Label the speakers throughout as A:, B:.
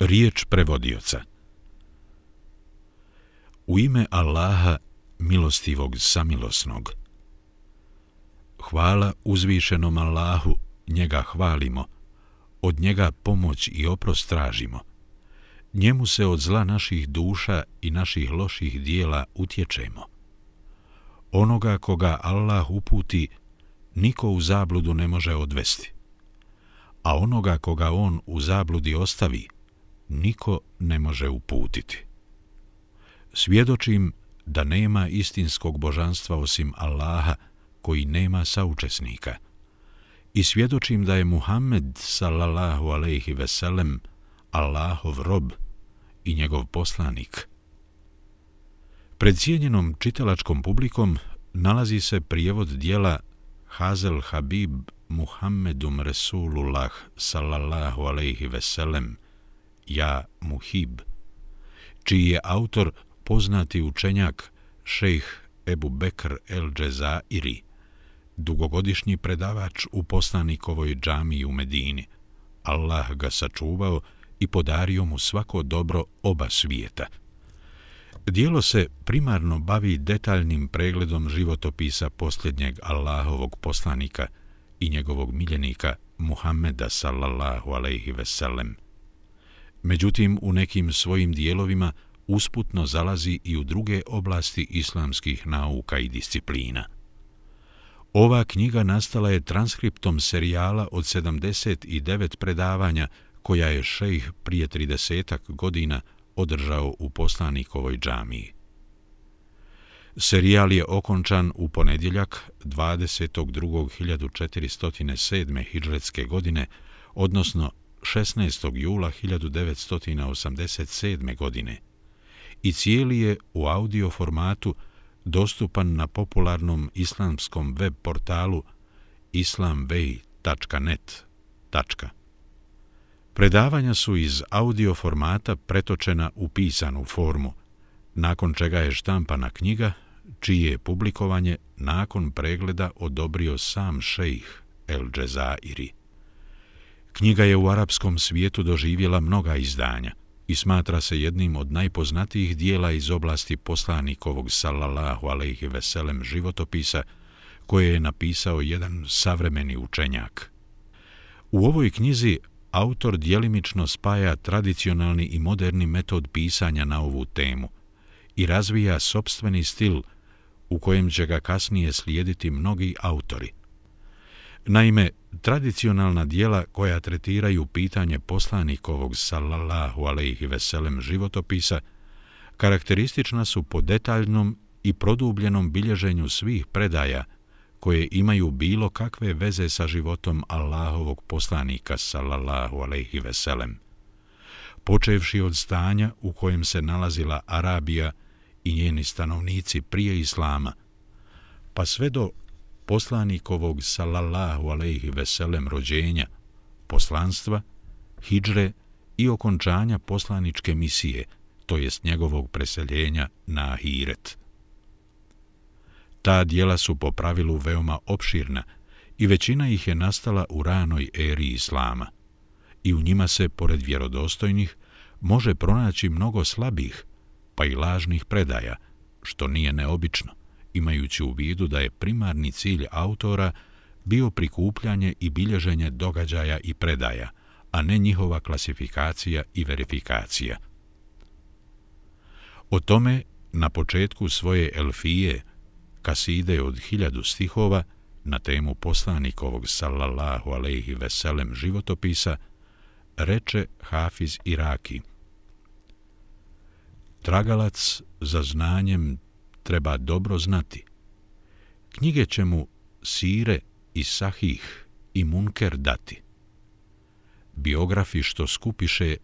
A: Riječ prevodioca U ime Allaha, milostivog samilosnog. Hvala uzvišenom Allahu, njega hvalimo, od njega pomoć i oprost tražimo. Njemu se od zla naših duša i naših loših dijela utječemo. Onoga koga Allah uputi, niko u zabludu ne može odvesti. A onoga koga on u zabludi ostavi, niko ne može uputiti. Svjedočim da nema istinskog božanstva osim Allaha, koji nema saučesnika. I svjedočim da je Muhammed, sallallahu alejhi ve sellem Allahov rob i njegov poslanik. Pred cijenjenom čitalačkom publikom nalazi se prijevod dijela Hazel Habib Muhammedum Resulullah sallallahu alejhi ve sellem Ja Muhib, čiji je autor poznati učenjak šejh Ebu Bekr el Džezairi, dugogodišnji predavač u poslanikovoj džamiji u Medini. Allah ga sačuvao i podario mu svako dobro oba svijeta. Dijelo se primarno bavi detaljnim pregledom životopisa posljednjeg Allahovog poslanika i njegovog miljenika Muhammeda sallallahu alaihi veselem. Međutim, u nekim svojim dijelovima usputno zalazi i u druge oblasti islamskih nauka i disciplina. Ova knjiga nastala je transkriptom serijala od 79 predavanja koja je šejh prije 30 godina održao u poslanikovoj džamiji. Serijal je okončan u ponedjeljak 22.1407. hidžretske godine, odnosno 16. jula 1987. godine i cijeli je u audio formatu dostupan na popularnom islamskom web portalu islamvej.net. Predavanja su iz audio formata pretočena u pisanu formu, nakon čega je štampana knjiga, čije je publikovanje nakon pregleda odobrio sam šejh El Džezairi. Knjiga je u arapskom svijetu doživjela mnoga izdanja i smatra se jednim od najpoznatijih dijela iz oblasti poslanikovog sallallahu alaihi veselem životopisa koje je napisao jedan savremeni učenjak. U ovoj knjizi autor djelimično spaja tradicionalni i moderni metod pisanja na ovu temu i razvija sobstveni stil u kojem će ga kasnije slijediti mnogi autori. Naime, tradicionalna dijela koja tretiraju pitanje poslanikovog sallallahu alejhi veselem životopisa karakteristična su po detaljnom i produbljenom bilježenju svih predaja koje imaju bilo kakve veze sa životom Allahovog poslanika sallallahu alejhi veselem. počevši od stanja u kojem se nalazila Arabija i njeni stanovnici prije islama pa sve do poslanikovog sallallahu alejhi ve sellem rođenja, poslanstva, hidžre i okončanja poslaničke misije, to jest njegovog preseljenja na Ahiret. Ta dijela su po pravilu veoma opširna i većina ih je nastala u ranoj eri Islama. I u njima se, pored vjerodostojnih, može pronaći mnogo slabih, pa i lažnih predaja, što nije neobično imajući u vidu da je primarni cilj autora bio prikupljanje i bilježenje događaja i predaja, a ne njihova klasifikacija i verifikacija. O tome, na početku svoje elfije, kaside od hiljadu stihova, na temu poslanikovog sallallahu alaihi veselem životopisa, reče Hafiz Iraki. Tragalac za znanjem treba dobro znati. Knjige će mu Sire i Sahih i Munker dati. Biografi što skupiše,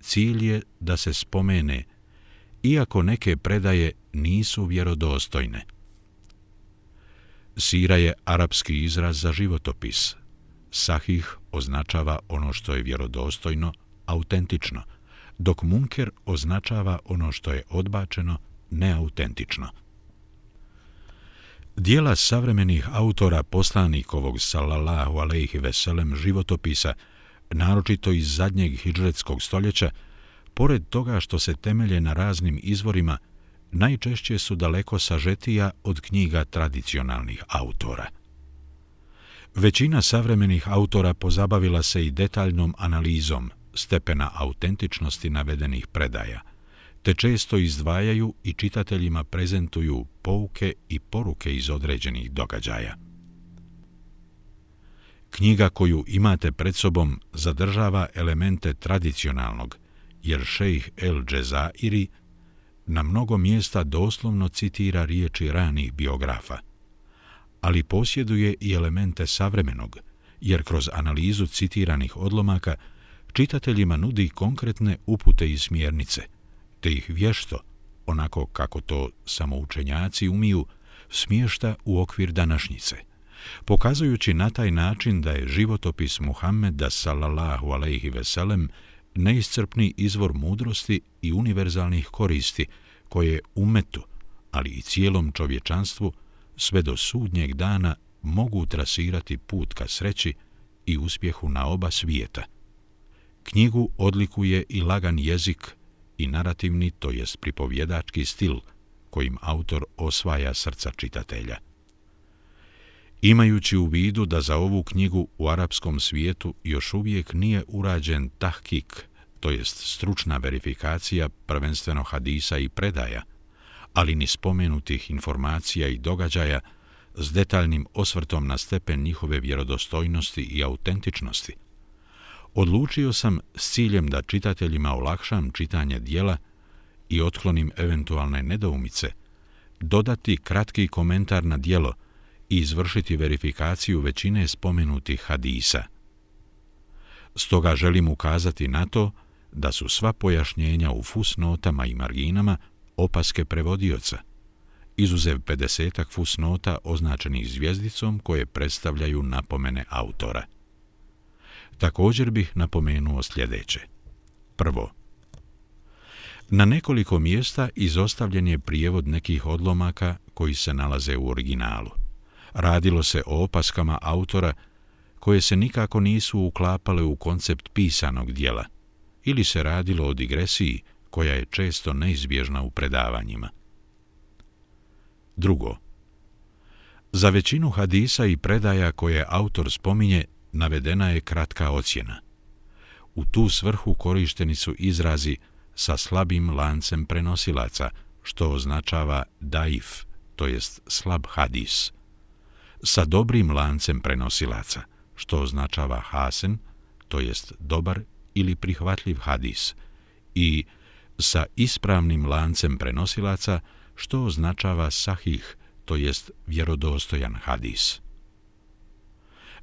A: cilj je da se spomene, iako neke predaje nisu vjerodostojne. Sira je arapski izraz za životopis. Sahih označava ono što je vjerodostojno, autentično, dok Munker označava ono što je odbačeno, neautentično. Dijela savremenih autora poslanikovog sallallahu alejhi ve sellem životopisa naročito iz zadnjeg hidžretskog stoljeća, pored toga što se temelje na raznim izvorima, najčešće su daleko sažetija od knjiga tradicionalnih autora. Većina savremenih autora pozabavila se i detaljnom analizom stepena autentičnosti navedenih predaja, te često izdvajaju i čitateljima prezentuju pouke i poruke iz određenih događaja. Knjiga koju imate pred sobom zadržava elemente tradicionalnog, jer šejh El Džezairi na mnogo mjesta doslovno citira riječi ranih biografa, ali posjeduje i elemente savremenog, jer kroz analizu citiranih odlomaka čitateljima nudi konkretne upute i smjernice, te ih vješto, onako kako to samoučenjaci umiju, smješta u okvir današnjice, pokazujući na taj način da je životopis Muhammeda sallallahu alaihi veselem neiscrpni izvor mudrosti i univerzalnih koristi koje umetu, ali i cijelom čovječanstvu, sve do sudnjeg dana mogu trasirati put ka sreći i uspjehu na oba svijeta. Knjigu odlikuje i lagan jezik i narativni, to jest pripovjedački stil, kojim autor osvaja srca čitatelja. Imajući u vidu da za ovu knjigu u arapskom svijetu još uvijek nije urađen tahkik, to jest stručna verifikacija prvenstveno hadisa i predaja, ali ni spomenutih informacija i događaja s detaljnim osvrtom na stepen njihove vjerodostojnosti i autentičnosti, odlučio sam s ciljem da čitateljima olakšam čitanje dijela i otklonim eventualne nedoumice, dodati kratki komentar na dijelo – i izvršiti verifikaciju većine spomenutih hadisa. Stoga želim ukazati na to da su sva pojašnjenja u fusnotama i marginama opaske prevodioca, izuzev 50 fusnota označenih zvijezdicom koje predstavljaju napomene autora. Također bih napomenuo sljedeće. Prvo, na nekoliko mjesta izostavljen je prijevod nekih odlomaka koji se nalaze u originalu radilo se o opaskama autora koje se nikako nisu uklapale u koncept pisanog dijela ili se radilo o digresiji koja je često neizbježna u predavanjima. Drugo, za većinu hadisa i predaja koje autor spominje navedena je kratka ocjena. U tu svrhu korišteni su izrazi sa slabim lancem prenosilaca, što označava daif, to jest slab hadis sa dobrim lancem prenosilaca, što označava hasen, to jest dobar ili prihvatljiv hadis, i sa ispravnim lancem prenosilaca, što označava sahih, to jest vjerodostojan hadis.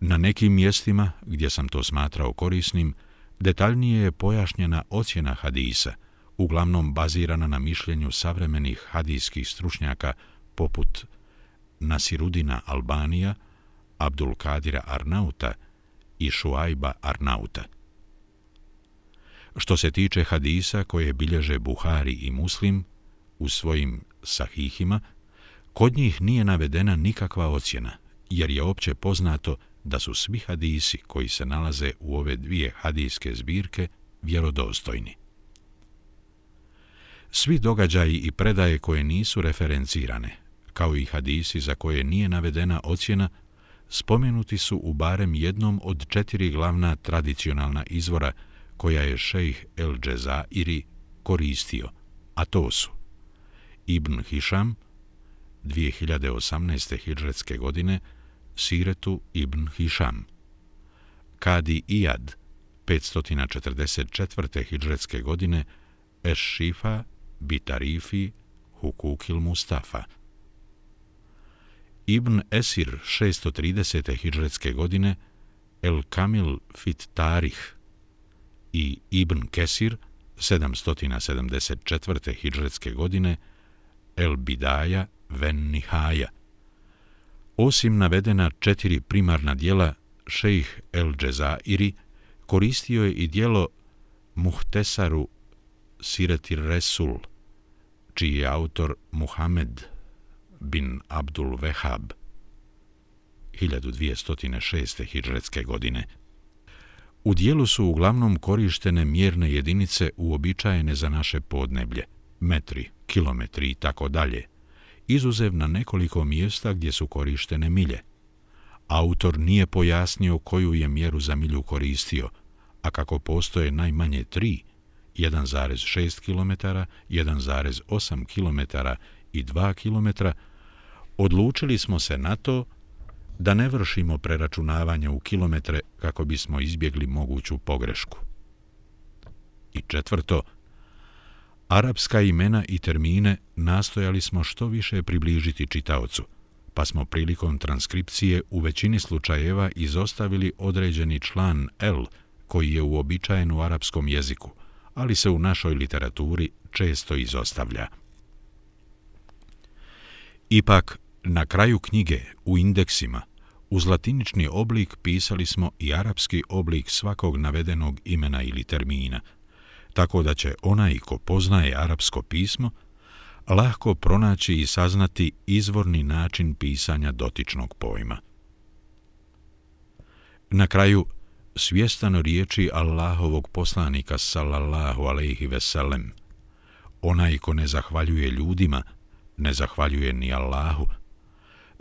A: Na nekim mjestima, gdje sam to smatrao korisnim, detaljnije je pojašnjena ocjena hadisa, uglavnom bazirana na mišljenju savremenih hadijskih stručnjaka poput Nasirudina Albanija, Abdul Kadira Arnauta i Šuajba Arnauta. Što se tiče hadisa koje bilježe Buhari i Muslim u svojim sahihima, kod njih nije navedena nikakva ocjena, jer je opće poznato da su svi hadisi koji se nalaze u ove dvije hadijske zbirke vjerodostojni. Svi događaji i predaje koje nisu referencirane, kao i hadisi za koje nije navedena ocjena, spomenuti su u barem jednom od četiri glavna tradicionalna izvora koja je šejh El Džezairi koristio, a to su Ibn Hišam, 2018. hidžretske godine, Siretu Ibn Hišam, Kadi Iyad, 544. hidžretske godine, Eš Šifa, Bitarifi, Hukukil Mustafa, Ibn Esir 630. hidžretske godine, El Kamil Fit Tarih i Ibn Kesir 774. hidžretske godine, El Bidaja Ven Nihaja. Osim navedena četiri primarna dijela, šejh El Džezairi koristio je i dijelo Muhtesaru Sireti Resul, čiji je autor Muhammed bin Abdul Vehab 1206. hidžretske godine. U dijelu su uglavnom korištene mjerne jedinice uobičajene za naše podneblje, metri, kilometri i tako dalje, izuzev na nekoliko mjesta gdje su korištene milje. Autor nije pojasnio koju je mjeru za milju koristio, a kako postoje najmanje tri, 1,6 km, 1,8 km i 2 km, odlučili smo se na to da ne vršimo preračunavanje u kilometre kako bismo izbjegli moguću pogrešku. I četvrto, arapska imena i termine nastojali smo što više približiti čitaocu, pa smo prilikom transkripcije u većini slučajeva izostavili određeni član L koji je uobičajen u arapskom jeziku, ali se u našoj literaturi često izostavlja. Ipak, na kraju knjige, u indeksima, uz latinični oblik pisali smo i arapski oblik svakog navedenog imena ili termina, tako da će onaj ko poznaje arapsko pismo lahko pronaći i saznati izvorni način pisanja dotičnog pojma. Na kraju, svjestan riječi Allahovog poslanika sallallahu alaihi veselem, onaj ko ne zahvaljuje ljudima ne zahvaljuje ni Allahu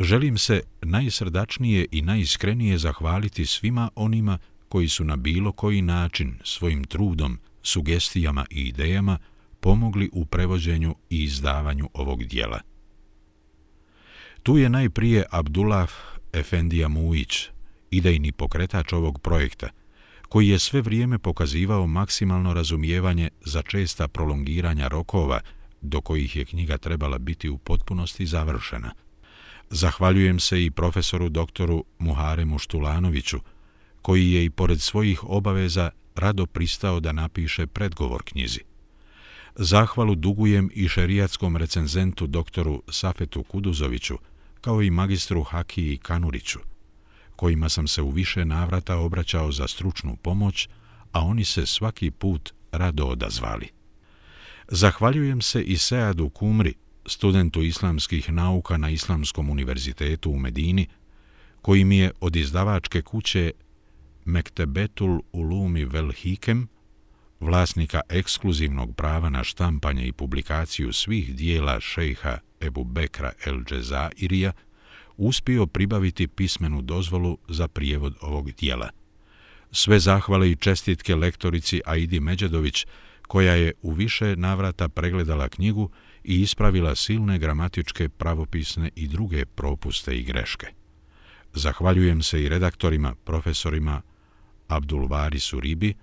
A: želim se najsrdačnije i najiskrenije zahvaliti svima onima koji su na bilo koji način svojim trudom sugestijama i idejama pomogli u prevođenju i izdavanju ovog dijela. Tu je najprije Abdullah Efendija Mujić, idejni pokretač ovog projekta, koji je sve vrijeme pokazivao maksimalno razumijevanje za česta prolongiranja rokova do kojih je knjiga trebala biti u potpunosti završena. Zahvaljujem se i profesoru doktoru Muharemu Štulanoviću, koji je i pored svojih obaveza rado pristao da napiše predgovor knjizi. Zahvalu dugujem i šerijatskom recenzentu doktoru Safetu Kuduzoviću, kao i magistru Hakiji Kanuriću, kojima sam se u više navrata obraćao za stručnu pomoć, a oni se svaki put rado odazvali. Zahvaljujem se i Seadu Kumri, studentu islamskih nauka na Islamskom univerzitetu u Medini, koji mi je od izdavačke kuće Mektebetul Ulumi Vel Hikem, vlasnika ekskluzivnog prava na štampanje i publikaciju svih dijela šejha Ebu Bekra El Džezairija, uspio pribaviti pismenu dozvolu za prijevod ovog dijela. Sve zahvale i čestitke lektorici Aidi Međedović, koja je u više navrata pregledala knjigu i ispravila silne gramatičke, pravopisne i druge propuste i greške. Zahvaljujem se i redaktorima, profesorima Abdulvarisu Ribi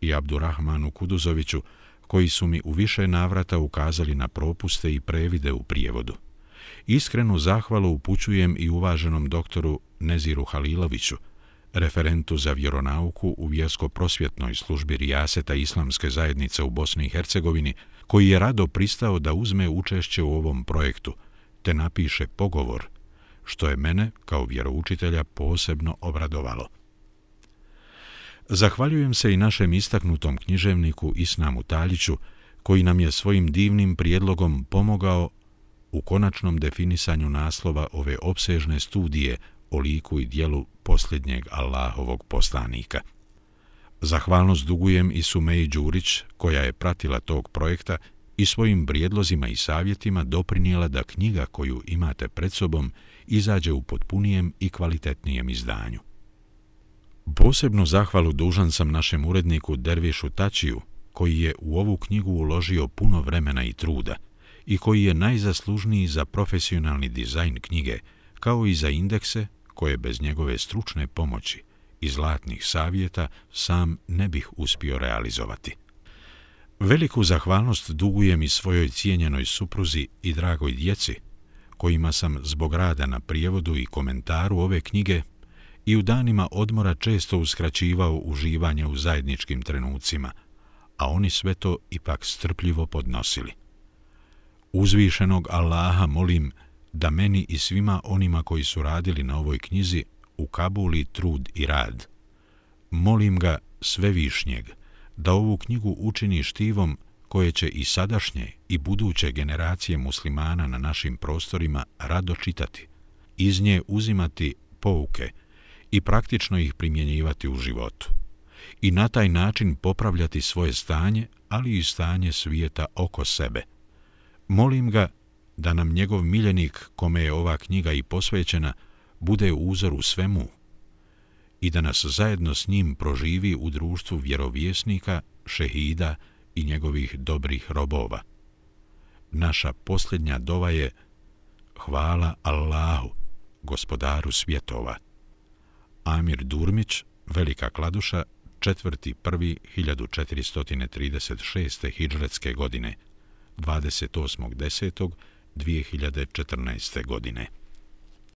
A: i Abdurrahmanu Kuduzoviću, koji su mi u više navrata ukazali na propuste i previde u prijevodu. Iskrenu zahvalu upućujem i uvaženom doktoru Neziru Haliloviću, referentu za vjeronauku u vjersko-prosvjetnoj službi Rijaseta Islamske zajednice u Bosni i Hercegovini, koji je rado pristao da uzme učešće u ovom projektu, te napiše pogovor, što je mene, kao vjeroučitelja, posebno obradovalo. Zahvaljujem se i našem istaknutom književniku Isnamu Taljiću, koji nam je svojim divnim prijedlogom pomogao u konačnom definisanju naslova ove obsežne studije o liku i dijelu posljednjeg Allahovog poslanika. Zahvalnost dugujem i Sumeji Đurić, koja je pratila tog projekta i svojim prijedlozima i savjetima doprinijela da knjiga koju imate pred sobom izađe u potpunijem i kvalitetnijem izdanju. Posebnu zahvalu dužan sam našem uredniku Dervišu Tačiju, koji je u ovu knjigu uložio puno vremena i truda i koji je najzaslužniji za profesionalni dizajn knjige, kao i za indekse koje bez njegove stručne pomoći i zlatnih savjeta sam ne bih uspio realizovati. Veliku zahvalnost dugujem i svojoj cijenjenoj supruzi i dragoj djeci, kojima sam zbog rada na prijevodu i komentaru ove knjige i u danima odmora često uskraćivao uživanje u zajedničkim trenucima, a oni sve to ipak strpljivo podnosili. Uzvišenog Allaha molim da meni i svima onima koji su radili na ovoj knjizi ukabuli trud i rad. Molim ga svevišnjeg da ovu knjigu učini štivom koje će i sadašnje i buduće generacije muslimana na našim prostorima rado čitati, iz nje uzimati pouke i praktično ih primjenjivati u životu. i na taj način popravljati svoje stanje, ali i stanje svijeta oko sebe. Molim ga da nam njegov miljenik, kome je ova knjiga i posvećena, bude uzor u svemu i da nas zajedno s njim proživi u društvu vjerovjesnika, šehida i njegovih dobrih robova. Naša posljednja dova je Hvala Allahu, gospodaru svjetova. Amir Durmić, Velika Kladuša, 4.1.1436. hidžretske godine, 28.10.2014. godine.